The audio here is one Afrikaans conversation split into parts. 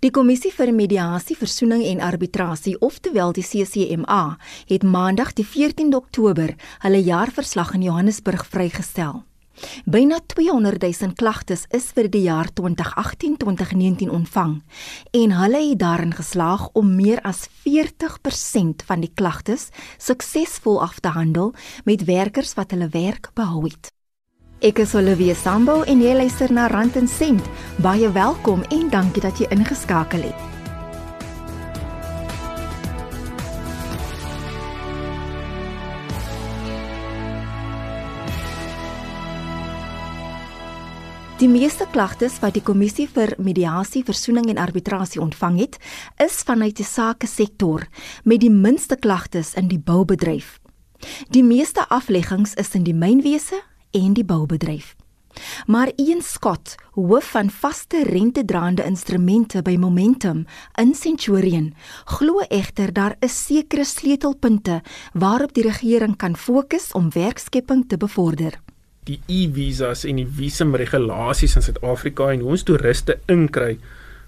Die Kommissie vir Mediasie, Versoening en Arbitrasie, oftewel die CCMA, het Maandag die 14de Oktober hulle jaarverslag in Johannesburg vrygestel. Byna 200 000 klagtes is vir die jaar 2018-2019 ontvang en hulle het daarin geslaag om meer as 40% van die klagtes suksesvol af te handel met werkers wat hulle werk behou het. Ek is Olivia Sambo en jy luister na Rand en Sent. Baie welkom en dankie dat jy ingeskakel het. Die meeste klagtes wat die kommissie vir mediasie, versoening en arbitrasie ontvang het, is vanuit die sake sektor met die minste klagtes in die boubedryf. Die meeste afleggings is in die mynwese en die boubedryf. Maar Ian Scott, hoof van vaste rentedraande instrumente by Momentum in Centurion, glo egter daar is sekere sleutelpunte waarop die regering kan fokus om werkskepping te bevorder die e-visas en die visumregulasies in Suid-Afrika en hoe ons toeriste inkry.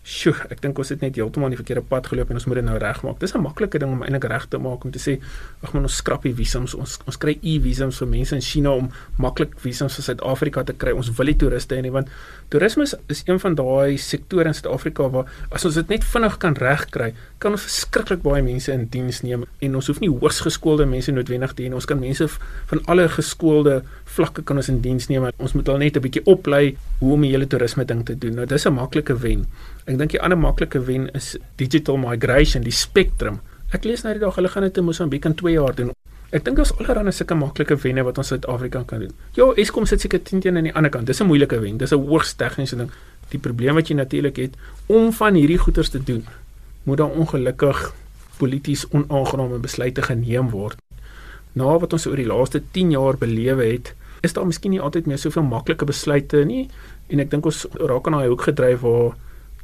Sjoe, ek dink ons het net heeltemal aan die verkeerde pad geloop en ons moet dit nou regmaak. Dis 'n maklike ding om eintlik reg te maak om te sê, ag man, ons skrap die visums. Ons ons kry e-visums vir mense in China om maklik visums vir Suid-Afrika te kry. Ons wil nie toeriste hê nie want toerisme is een van daai sektore in Suid-Afrika waar as ons dit net vinnig kan regkry, kan ons verskriklik baie mense in diens neem en ons hoef nie hoogs geskoolde mense noodwendig te hê nie. Ons kan mense van alle geskoolde vlakke kan ons in diens neem. Ons moet hulle net 'n bietjie oplei hoe om die hele toerisme ding te doen. Nou dis 'n maklike wen. Ek dink die ander maklike wen is digital migration, die spectrum. Ek lees nou die dag hulle gaan dit in Mosambiek in 2 jaar doen. Ek dink daar's allerlei sulke maklike wenne wat ons in Suid-Afrika kan doen. Ja, Eskom sit seker 10 teen aan die ander kant. Dis 'n moeilike wen. Dis 'n hoogs tegniese ding. Die probleem wat jy natuurlik het om van hierdie goeders te doen, moet daar ongelukkig polities onaangename besluite geneem word. Na wat ons oor die laaste 10 jaar belewe het, is daar miskien nie altyd meer soveel maklike besluite nie en ek dink ons raak aan daai hoek gedryf waar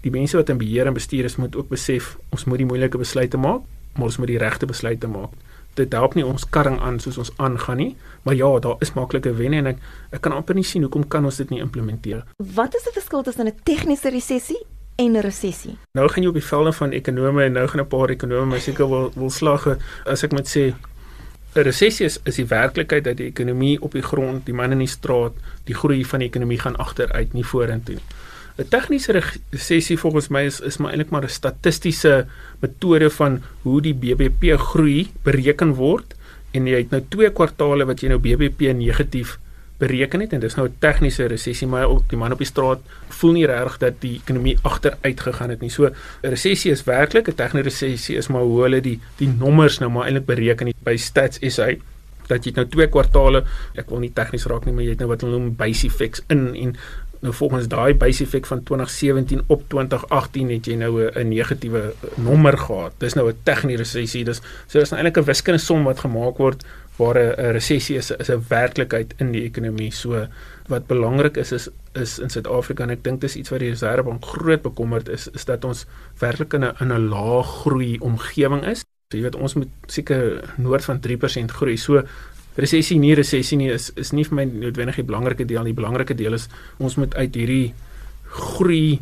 die mense wat in beheer en bestuur is moet ook besef ons moet die moeilike besluite maak, maar ons moet die regte besluite maak. Dit help nie ons karring aan soos ons aangaan nie, maar ja, daar is maklike wenne en ek ek kan amper nie sien hoekom kan ons dit nie implementeer. Wat is die verskil tussen 'n tegniese resessie en 'n resessie? Nou gaan jy op die velde van ekonome en nou gaan 'n paar ekonome my seker wil wil slag as ek moet sê 'n resessie is, is die werklikheid dat die ekonomie op die grond, die man in die straat, die groei van die ekonomie gaan agteruit, nie vorentoe nie. 'n Tegniese resessie volgens my is is maar eintlik maar 'n statistiese metode van hoe die BBP groei bereken word. En jy het nou twee kwartaale wat jy nou BBP negatief bereken het. En dis nou 'n tegniese resessie maar op die man op die straat voel nie regtig dat die ekonomie agteruit gegaan het nie. So 'n resessie is werklik 'n tegniese resessie is maar hoe hulle die die nommers nou maar eintlik bereken by Stats SA dat jy nou twee kwartaale ek wil nie tegnies raak nie maar jy het nou wat hulle noem base effects in en nou volgens daai base effek van 2017 op 2018 het jy nou 'n negatiewe nommer gehad. Dis nou 'n tegniese resessie. Dis so dis nou eintlik 'n wiskundige som wat gemaak word waar 'n resessie is is 'n werklikheid in die ekonomie. So wat belangrik is is is in Suid-Afrika en ek dink dis iets wat die Reservebank groot bekommerd is is dat ons werklik in 'n in 'n lae groei omgewing is. So jy weet ons moet seker noord van 3% groei. So resessie nie resessie nie is is nie vir my noodwendig die belangrike deel nie. Die belangrike deel is ons moet uit hierdie groei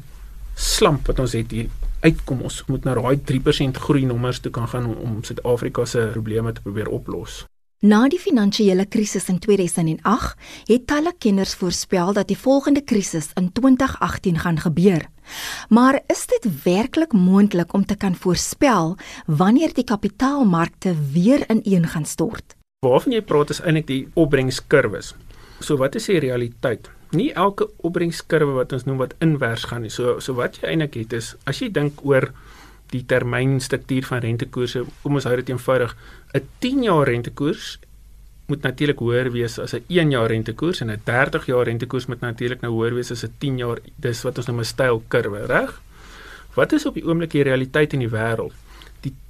slamp wat ons het hier uitkom. Ons moet na daai 3% groei nommers toe kan gaan om, om Suid-Afrika se probleme te probeer oplos. Na die finansiële krisis in 2008 het talle kenners voorspel dat die volgende krisis in 2018 gaan gebeur. Maar is dit werklik moontlik om te kan voorspel wanneer die kapitaalmarkte weer ineen gaan stort? Waarvan jy praat is eintlik die opbrengskurwes. So wat is die realiteit? Nie elke opbrengskurwe wat ons noem wat inwers gaan nie. So so wat jy eintlik het is as jy dink oor die termynstruktuur van rentekoerse, kom ons hou dit eenvoudig, 'n 10 jaar rentekoers moet natuurlik hoër wees as 'n 1 jaar rentekoers en 'n 30 jaar rentekoers moet natuurlik nou hoër wees as 'n 10 jaar. Dis wat ons noem 'n styl kurwe, reg? Wat is op die oomblik die realiteit in die wêreld?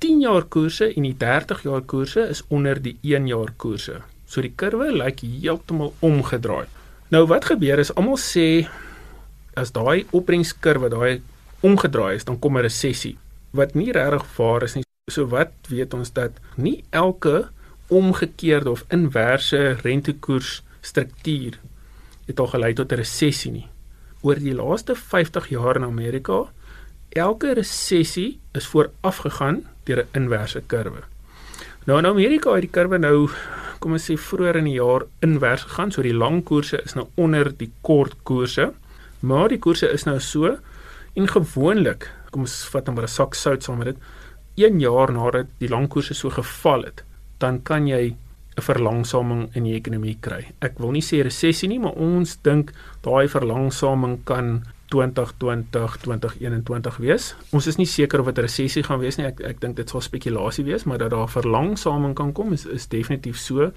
Die 10 jaar koerse en die 30 jaar koerse is onder die 1 jaar koerse. So die kurwe lyk heeltemal omgedraai. Nou wat gebeur is almal sê as daai opbrengskurwe daai omgedraai is, dan kom 'n resessie wat nie regtig waar is nie. So wat weet ons dat nie elke omgekeerde of inverse rentekoers struktuur het al gelei tot 'n resessie nie. Oor die laaste 50 jaar in Amerika elke resessie is voorafgegaan deur 'n inverse kurwe. Nou in Amerika het die kurwe nou kom ons sê vroeër in die jaar invers gegaan, so die lang koerse is nou onder die kort koerse. Maar die koerse is nou so en gewoonlik, kom ons vat nou maar 'n sak sout saam met dit, 1 jaar nadat die lang koerse so geval het, dan kan jy 'n verlangsaming in die ekonomie kry. Ek wil nie sê resessie nie, maar ons dink daai verlangsaming kan 2020 2021 wees. Ons is nie seker of dit 'n resessie gaan wees nie. Ek ek dink dit sal spekulasie wees, maar dat daar verlangsaming kan kom is is definitief so.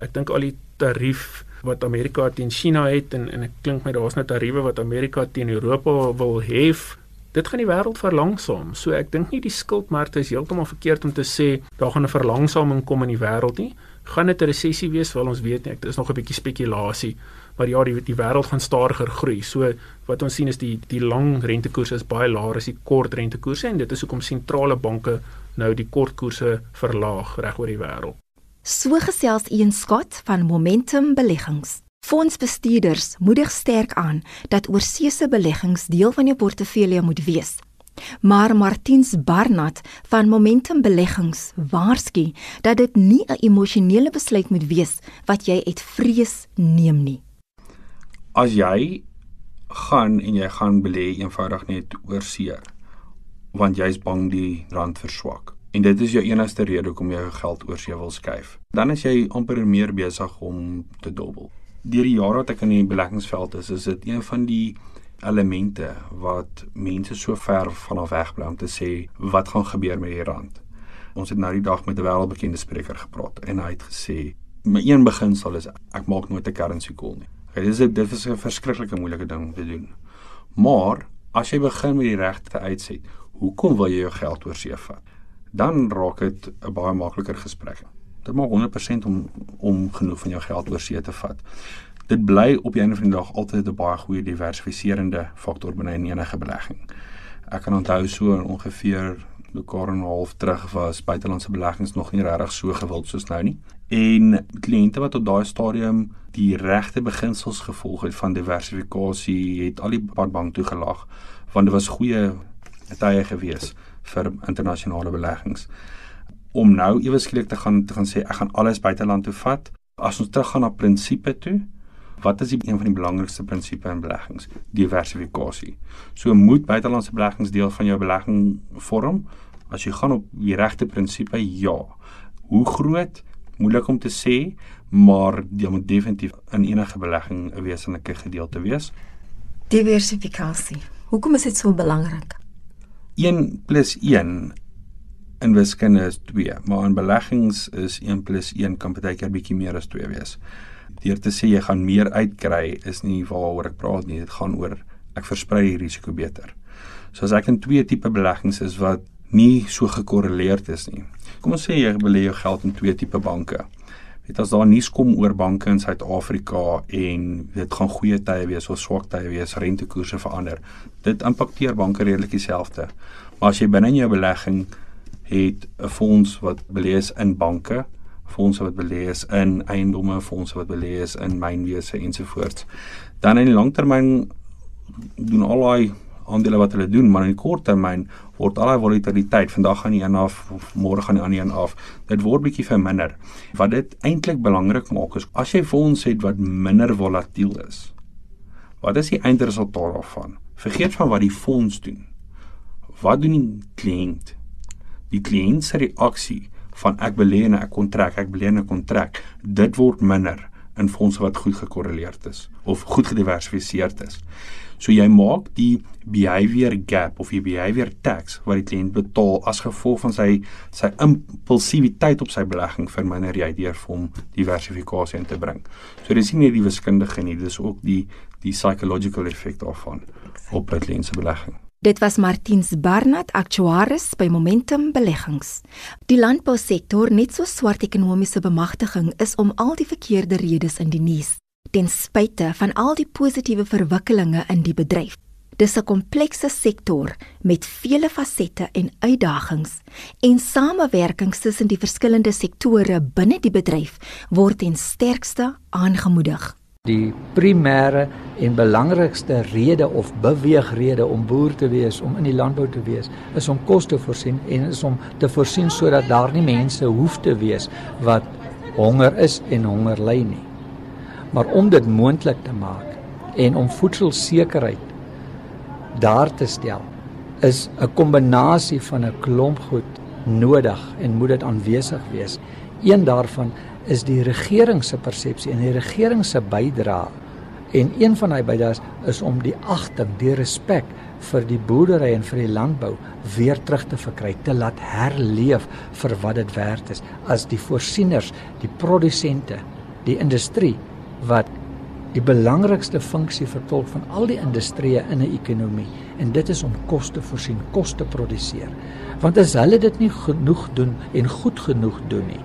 Ek dink al die tarief wat Amerika teen China het en en ek klink my daar's nou tariewe wat Amerika teen Europa wil hef. Dit gaan die wêreld verlangsaam. So ek dink nie die skuldmarkte is heeltemal verkeerd om te sê daar gaan 'n verlangsaming kom in die wêreld nie. Gaan dit 'n resessie wees? Wel ons weet nie. Ek dis nog 'n bietjie spekulasie maar ja die die wêreld gaan stadiger groei. So wat ons sien is die die lang rentekoerse is baie laer as die kort rentekoerse en dit is hoekom sentrale banke nou die kortkoerse verlaag reg oor die wêreld. So gesels Ian Scott van Momentum Beleggings. Fondsbestuurders moedig sterk aan dat oorseese beleggings deel van jou portefeulje moet wees. Maar Martiens Barnard van Momentum Beleggings waarsku dat dit nie 'n emosionele besluit moet wees wat jy uit vrees neem nie as jy gaan en jy gaan belê eenvoudig net oor see want jy's bang die rand verswak. En dit is jou enigste rede hoekom jy geld oor see wil skuif. Dan is jy amper meer besig om te dobbel. Deur die jare wat ek in die beleggingsveld is is dit een van die elemente wat mense so ver vanaf weg bly om te sê wat gaan gebeur met die rand? Ons het nou die dag met 'n wêreldbekende spreker gepraat en hy het gesê my een beginsel is ek maak nooit 'n currency call nie Okay, dis dit is 'n verskriklike moeilike ding om te doen. Maar as jy begin met die regte uitset, hoekom wil jy jou geld oor see vat? Dan raak dit 'n baie makliker gesprek. Dit maak 100% om om genoeg van jou geld oor see te vat. Dit bly op 'n einde van die dag altyd 'n baie goeie diversifiserende faktor binne enige belegging. Ek kan onthou so ongeveer dekade en 'n half terug was buitelandse beleggings nog nie regtig so gewild soos nou nie. En kliënte wat op daai stadium die regte beginsels gevolg het van diversifikasie, het al die padbank toegelaag want dit was goeie tye gewees vir internasionale beleggings. Om nou ewe skielik te gaan te gaan sê ek gaan alles buiteland toe vat, as ons teruggaan na prinsipe toe, wat is die een van die belangrikste prinsipe in beleggings? Diversifikasie. So moet buitelandse beleggings deel van jou belegging vorm. As jy gaan op die regte prinsipe, ja. Hoe groot? Moeilik om te sê, maar jy moet definitief in enige belegging 'n wesenlike gedeelte wees. Diversifikasie. Hoekom is dit so belangrik? 1 + 1 in wiskunde is 2, maar in beleggings is 1 + 1 kan baie keer bietjie meer as 2 wees deur te sê jy gaan meer uitkry is nie waaroor ek praat nie. Dit gaan oor ek versprei die risiko beter. So as ek in twee tipe beleggings is wat nie so gekorreleerd is nie. Kom ons sê jy belê jou geld in twee tipe banke. Dit as daar nuus kom oor banke in Suid-Afrika en dit gaan goeie tye wees of swak tye wees, rentekoerse verander. Dit impakteer banke redelik dieselfde. Maar as jy binne in jou belegging het 'n fonds wat belê is in banke, fondse wat belê is in eiendomme, fondse wat belê is in mynwese ensovoorts. Dan in die langtermyn doen al daai aandele wat hulle doen, maar in die korttermyn word al daai volatiliteit, vandag gaan die een af, môre gaan die ander een af. Dit word bietjie verminder. Wat dit eintlik belangrik maak is as jy fondse het wat minder volatiel is. Wat is die eindresultaat daarvan? Vergeet van wat die fonds doen. Wat doen die kliënt? Die kliënt se reaksie van ek belê en ek kontrak, ek belê ek kontrak, dit word minder in fondse wat goed gekorreleerd is of goed gediversifiseerd is. So jy maak die behavior gap of die behavior tax wat die kliënt betaal as gevolg van sy sy impulsiwiteit op sy belegging verminder jy deur vir hom diversifikasie in te bring. So dis nie net die wiskundige nie, dis ook die die psychological effek daarvan op 'n kliënt se belegging. Dit was Martiens Barnard, aktuaris by Momentum Beleggings. Die landbousektor net so swart ekonomiese bemagtiging is om al die verkeerde redes in die nuus, ten spyte van al die positiewe verwikkelinge in die bedryf. Dis 'n komplekse sektor met vele fasette en uitdagings en samewerking tussen die verskillende sektore binne die bedryf word ten sterkste aangemoedig. Die primêre en belangrikste rede of beweegrede om boer te wees, om in die landbou te wees, is om kos te voorsien en is om te voorsien sodat daar nie mense hoef te wees wat honger is en honger ly nie. Maar om dit moontlik te maak en om voedselsekerheid daar te stel, is 'n kombinasie van 'n klomp goed nodig en moet dit aanwesig wees. Een daarvan is die regering se persepsie en die regering se bydrae. En een van daai bydraes is om die agting, die respek vir die boerdery en vir die landbou weer terug te verkry, te laat herleef vir wat dit werd is as die voorsieners, die produsente, die industrie wat die belangrikste funksie vertolk van al die industrieë in 'n ekonomie en dit is om kos te voorsien, kos te produseer. Want as hulle dit nie genoeg doen en goed genoeg doen nie,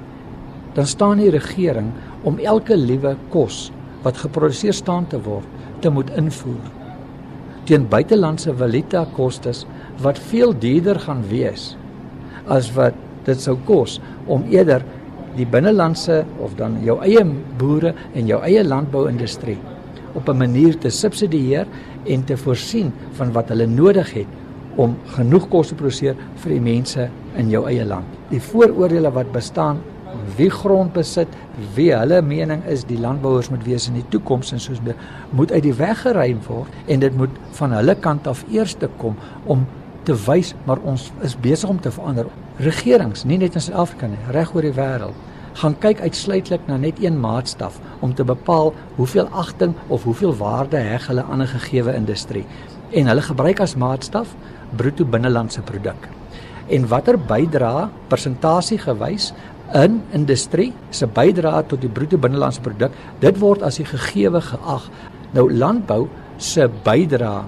dan staan die regering om elke liewe kos wat geproduseer staan te word te moet invoer teen buitelandse valuta kostes wat veel duurder gaan wees as wat dit sou kos om eerder die binnelandse of dan jou eie boere en jou eie landbouindustrie op 'n manier te subsidieer en te voorsien van wat hulle nodig het om genoeg kos te produseer vir die mense in jou eie land. Die vooroordeele wat bestaan wie grond besit, wie hulle mening is die landbouers moet wees in die toekoms en soos moet uit die weg geruim word en dit moet van hulle kant af eers te kom om te wys maar ons is besig om te verander. Regerings, nie net in Suid-Afrika nie, reg oor die wêreld, gaan kyk uitsluitlik na net een maatstaf om te bepaal hoeveel agting of hoeveel waarde heg hulle aan 'n gegeewe industrie. En hulle gebruik as maatstaf bruto binnelandse produk. En watter bydra persentasie gewys in industrie se bydra tot die bruto binnelandse produk, dit word as die gegeewe geag. Nou landbou se bydra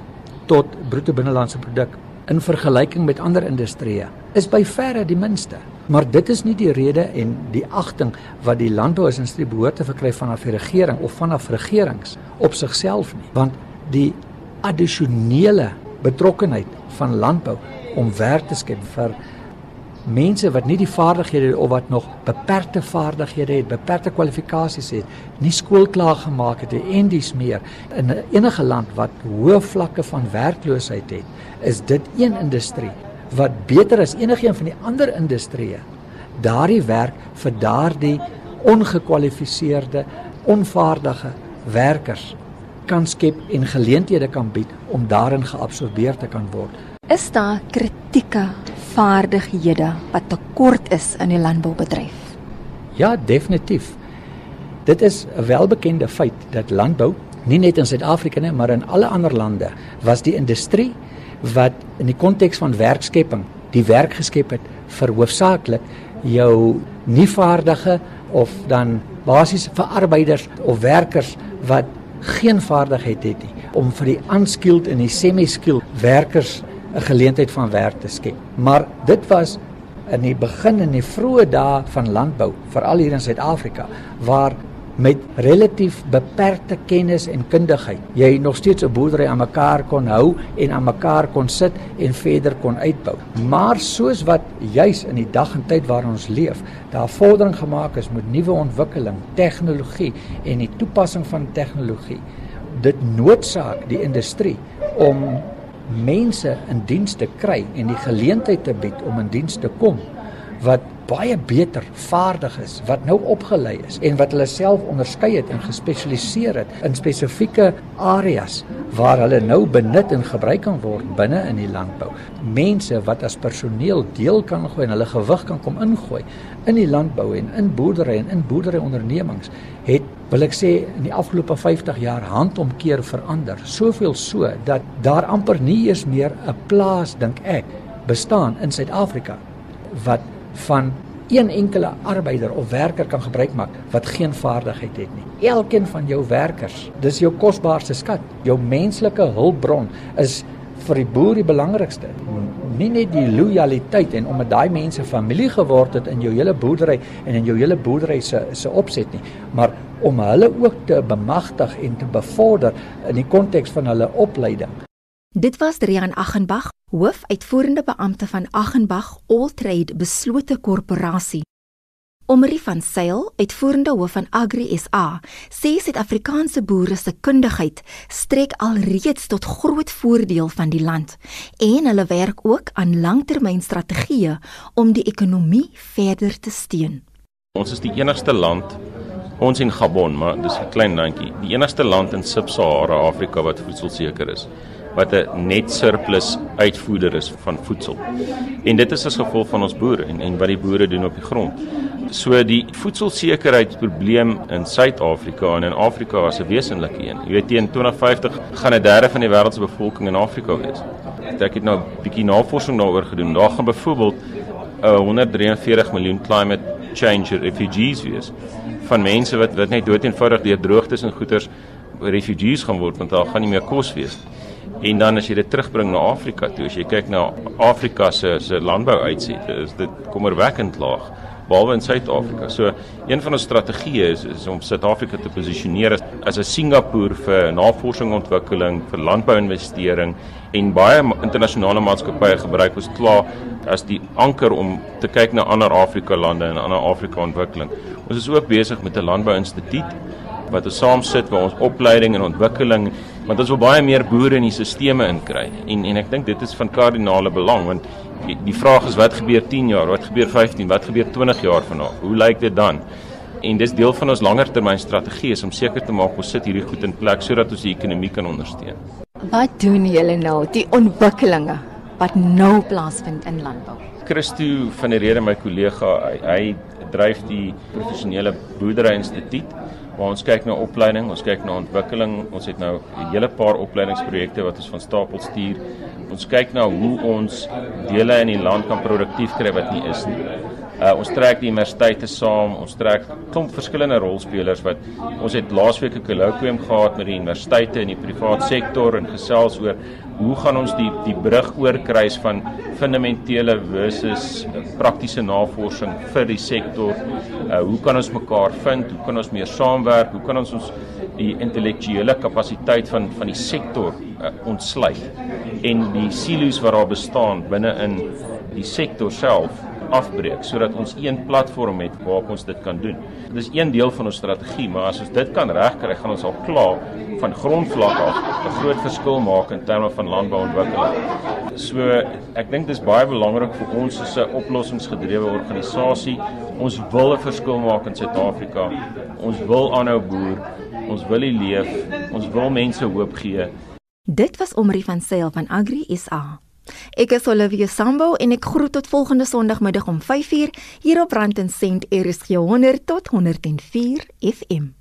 tot bruto binnelandse produk in vergelyking met ander industrieë is by verre die minste. Maar dit is nie die rede en die agting wat die landbouindustrie behoort te verkry vanaf die regering of vanaf regerings op sigself nie, want die addisionele betrokkenheid van landbou om werk te skep vir mense wat nie die vaardighede het of wat nog beperkte vaardighede het, beperkte kwalifikasies het, nie skool klaar gemaak het en dis meer in enige land wat hoë vlakke van werkloosheid het, is dit een industrie wat beter as enigiemand van die ander industrieë daardie werk vir daardie ongekwalifiseerde, onvaardige werkers kan skep en geleenthede kan bied om daarin geabsorbeer te kan word. Is daar kritieke vaardighede wat tekort is in die landboubedryf? Ja, definitief. Dit is 'n welbekende feit dat landbou nie net in Suid-Afrika nie, maar in alle ander lande was die industrie wat in die konteks van werkskepping die werk geskep het vir hoofsaaklik jou nie vaardige of dan basies vir arbeiders of werkers wat geen vaardigheid het nie om vir die unskilled en die semi-skilled werkers 'n geleentheid van werk te skep. Maar dit was in die begin in die vroeë dae van landbou, veral hier in Suid-Afrika, waar met relatief beperkte kennis en kundigheid jy nog steeds 'n boerdery aan mekaar kon hou en aan mekaar kon sit en verder kon uitbou. Maar soos wat juis in die dag en tyd waarin ons leef, daar vordering gemaak is met nuwe ontwikkeling, tegnologie en die toepassing van tegnologie, dit noodsaak die industrie om mense in diens te kry en die geleentheid te bied om in diens te kom wat baie beter vaardig is, wat nou opgelei is en wat hulle self onderskei het en gespesialiseer het in spesifieke areas waar hulle nou benut en gebruik kan word binne in die landbou. Mense wat as personeel deel kan gooi en hulle gewig kan kom ingooi in die landbou en in boerdery en in boerderyondernemings het wil ek sê in die afgelope 50 jaar handomkeer verander. Soveel so dat daar amper nie eens meer 'n plaas dink ek bestaan in Suid-Afrika wat van een enkele arbeider of werker kan gebruik maak wat geen vaardigheid het nie. Elkeen van jou werkers, dis jou kosbaarste skat. Jou menslike hulpbron is vir die boer die belangrikste. Nie net die lojaliteit en omdat daai mense familie geword het in jou hele boerdery en in jou hele boerdery se se opset nie, maar om hulle ook te bemagtig en te bevorder in die konteks van hulle opleiding. Dit was Rian Aghenbach hoofuitvoerende beampte van Aghenbach All Trade Beslote Korporasie. Omri van Sail, uitvoerende hoof van Agri SA, sê Suid-Afrikaanse boere se kundigheid strek alreeds tot groot voordeel van die land en hulle werk ook aan langtermynstrategieë om die ekonomie verder te steun. Ons is die enigste land ons in Gabon, maar dis 'n klein landjie, die enigste land in Sub-Sahara Afrika wat voedselseker is wat 'n net surplus uitvoerder is van voedsel. En dit is as gevolg van ons boere en en wat die boere doen op die grond. So die voedselsekerheidsprobleem in Suid-Afrika en in Afrika as 'n wesenlike een. Jy weet teen 2050 gaan 'n derde van die wêreld se bevolking in Afrika wees. Ek het nou 'n bietjie navorsing daaroor gedoen. Daar gaan byvoorbeeld 'n uh, 143 miljoen climate change refugees wees van mense wat wat net dood eenvoudig deur droogtes en goeters refugees gaan word want daar gaan nie meer kos wees nie. En dan as jy dit terugbring na Afrika toe, as jy kyk na Afrika se se landbou uitset, is dit kommerwekkend laag behalwe in Suid-Afrika. So een van ons strategieë is, is om Suid-Afrika te posisioneer as, 'n Singapore vir navorsing en ontwikkeling, vir landbou-investering en baie internasionale maatskappye gebruik ons klaar as die anker om te kyk na ander Afrika lande en ander Afrika ontwikkeling. Ons is ook besig met 'n landbou-instituut wat ons saam sit waar ons opleiding en ontwikkeling want ons wil baie meer boere in die sisteme inkry. En en ek dink dit is van kardinale belang want die, die vraag is wat gebeur 10 jaar wat gebeur 15 wat gebeur 20 jaar van nou hoe lyk dit dan? En dis deel van ons langertermyn strategie is om seker te maak ons sit hierdie goed in plek sodat ons die ekonomie kan ondersteun. Wat doen julle nou die ontwikkelinge wat nou plaasvind in landbou? Christo van der Rede my kollega hy, hy dryf die professionele boerdery instituut waar ons kyk na opleiding, ons kyk na ontwikkeling. Ons het nou 'n hele paar opleidingsprojekte wat ons van stapel stuur. Ons kyk na hoe ons dele in die land kan produktief kry wat nie is nie. Uh, ons trek die universiteite saam, ons trek klomp verskillende rolspelers wat ons het laasweek 'n kolokwium gehad met die universiteite en die private sektor en gesels oor hoe gaan ons die die brug oorkruis van fundamentele versus praktiese navorsing vir die sektor. Uh, hoe kan ons mekaar vind? Hoe kan ons meer saamwerk? Hoe kan ons ons die intellektuele kapasiteit van van die sektor uh, ontsluit en die silo's wat daar bestaan binne in die sektor self afbreek sodat ons een platform het waarop ons dit kan doen. Dit is een deel van ons strategie, maar as ons dit kan regkry, gaan ons al klaar van grondvlak af 'n groot verskil maak in terme van landbouontwikkeling. So ek dink dis baie belangrik vir ons as 'n oplossingsgedrewe organisasie. Ons wil 'n verskil maak in Suid-Afrika. Ons wil aanhou boer. Ons wil leef. Ons wil mense hoop gee. Dit was Omri van Sail van Agri SA. Ek is Olivia Sambo en ek groet tot volgende Sondagmiddag om 5uur hier op Rand en Sent RSG 100 tot 104 FM.